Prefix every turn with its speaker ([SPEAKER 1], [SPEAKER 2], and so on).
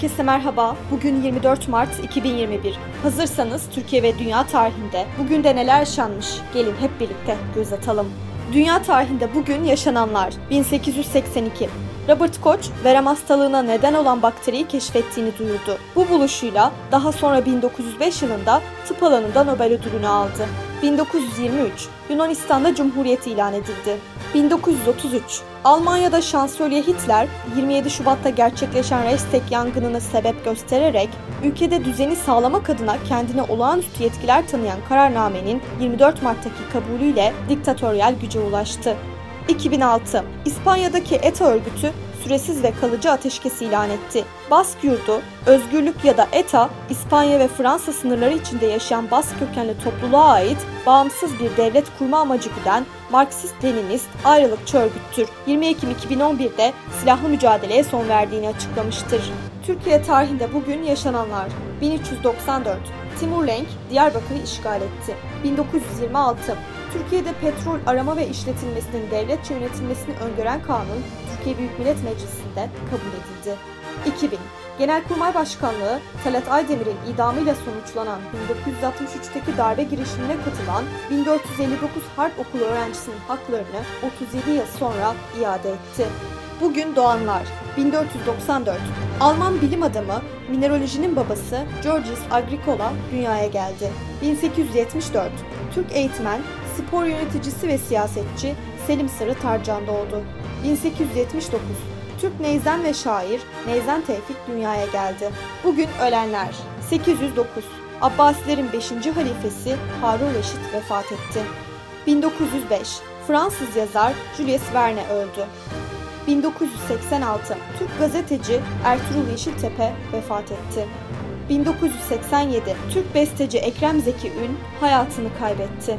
[SPEAKER 1] Herkese merhaba. Bugün 24 Mart 2021. Hazırsanız Türkiye ve dünya tarihinde bugün de neler yaşanmış? Gelin hep birlikte göz atalım. Dünya tarihinde bugün yaşananlar 1882 Robert Koch verem hastalığına neden olan bakteriyi keşfettiğini duyurdu. Bu buluşuyla daha sonra 1905 yılında tıp alanında Nobel ödülünü aldı. 1923 Yunanistan'da Cumhuriyet ilan edildi. 1933 Almanya'da şansölye Hitler 27 Şubat'ta gerçekleşen Reichstag yangınını sebep göstererek ülkede düzeni sağlamak adına kendine olağanüstü yetkiler tanıyan kararnamenin 24 Mart'taki kabulüyle diktatöryel güce ulaştı. 2006 İspanya'daki ETA örgütü süresiz ve kalıcı ateşkes ilan etti. Bask yurdu, özgürlük ya da ETA, İspanya ve Fransa sınırları içinde yaşayan Bask kökenli topluluğa ait bağımsız bir devlet kurma amacı güden Marksist-Leninist ayrılıkçı örgüttür. 20 Ekim 2011'de silahlı mücadeleye son verdiğini açıklamıştır. Türkiye tarihinde bugün yaşananlar 1394 Timur Lenk Diyarbakır'ı işgal etti. 1926 Türkiye'de petrol arama ve işletilmesinin devletçe yönetilmesini öngören kanun Türkiye Büyük Millet Meclisi'nde kabul edildi. 2000 Genelkurmay Başkanlığı Talat Aydemir'in idamıyla sonuçlanan 1963'teki darbe girişimine katılan 1459 Harp Okulu öğrencisinin haklarını 37 yıl sonra iade etti. Bugün doğanlar 1494 Alman bilim adamı, mineralojinin babası Georgius Agricola dünyaya geldi. 1874 Türk eğitmen, spor yöneticisi ve siyasetçi Selim Sarı Tarcan doğdu. 1879 Türk neyzen ve şair Neyzen Tevfik dünyaya geldi. Bugün ölenler 809 Abbasilerin 5. halifesi Harun Reşit vefat etti. 1905 Fransız yazar Julius Verne öldü. 1986 Türk gazeteci Ertuğrul Yeşiltepe vefat etti. 1987 Türk besteci Ekrem Zeki Ün hayatını kaybetti.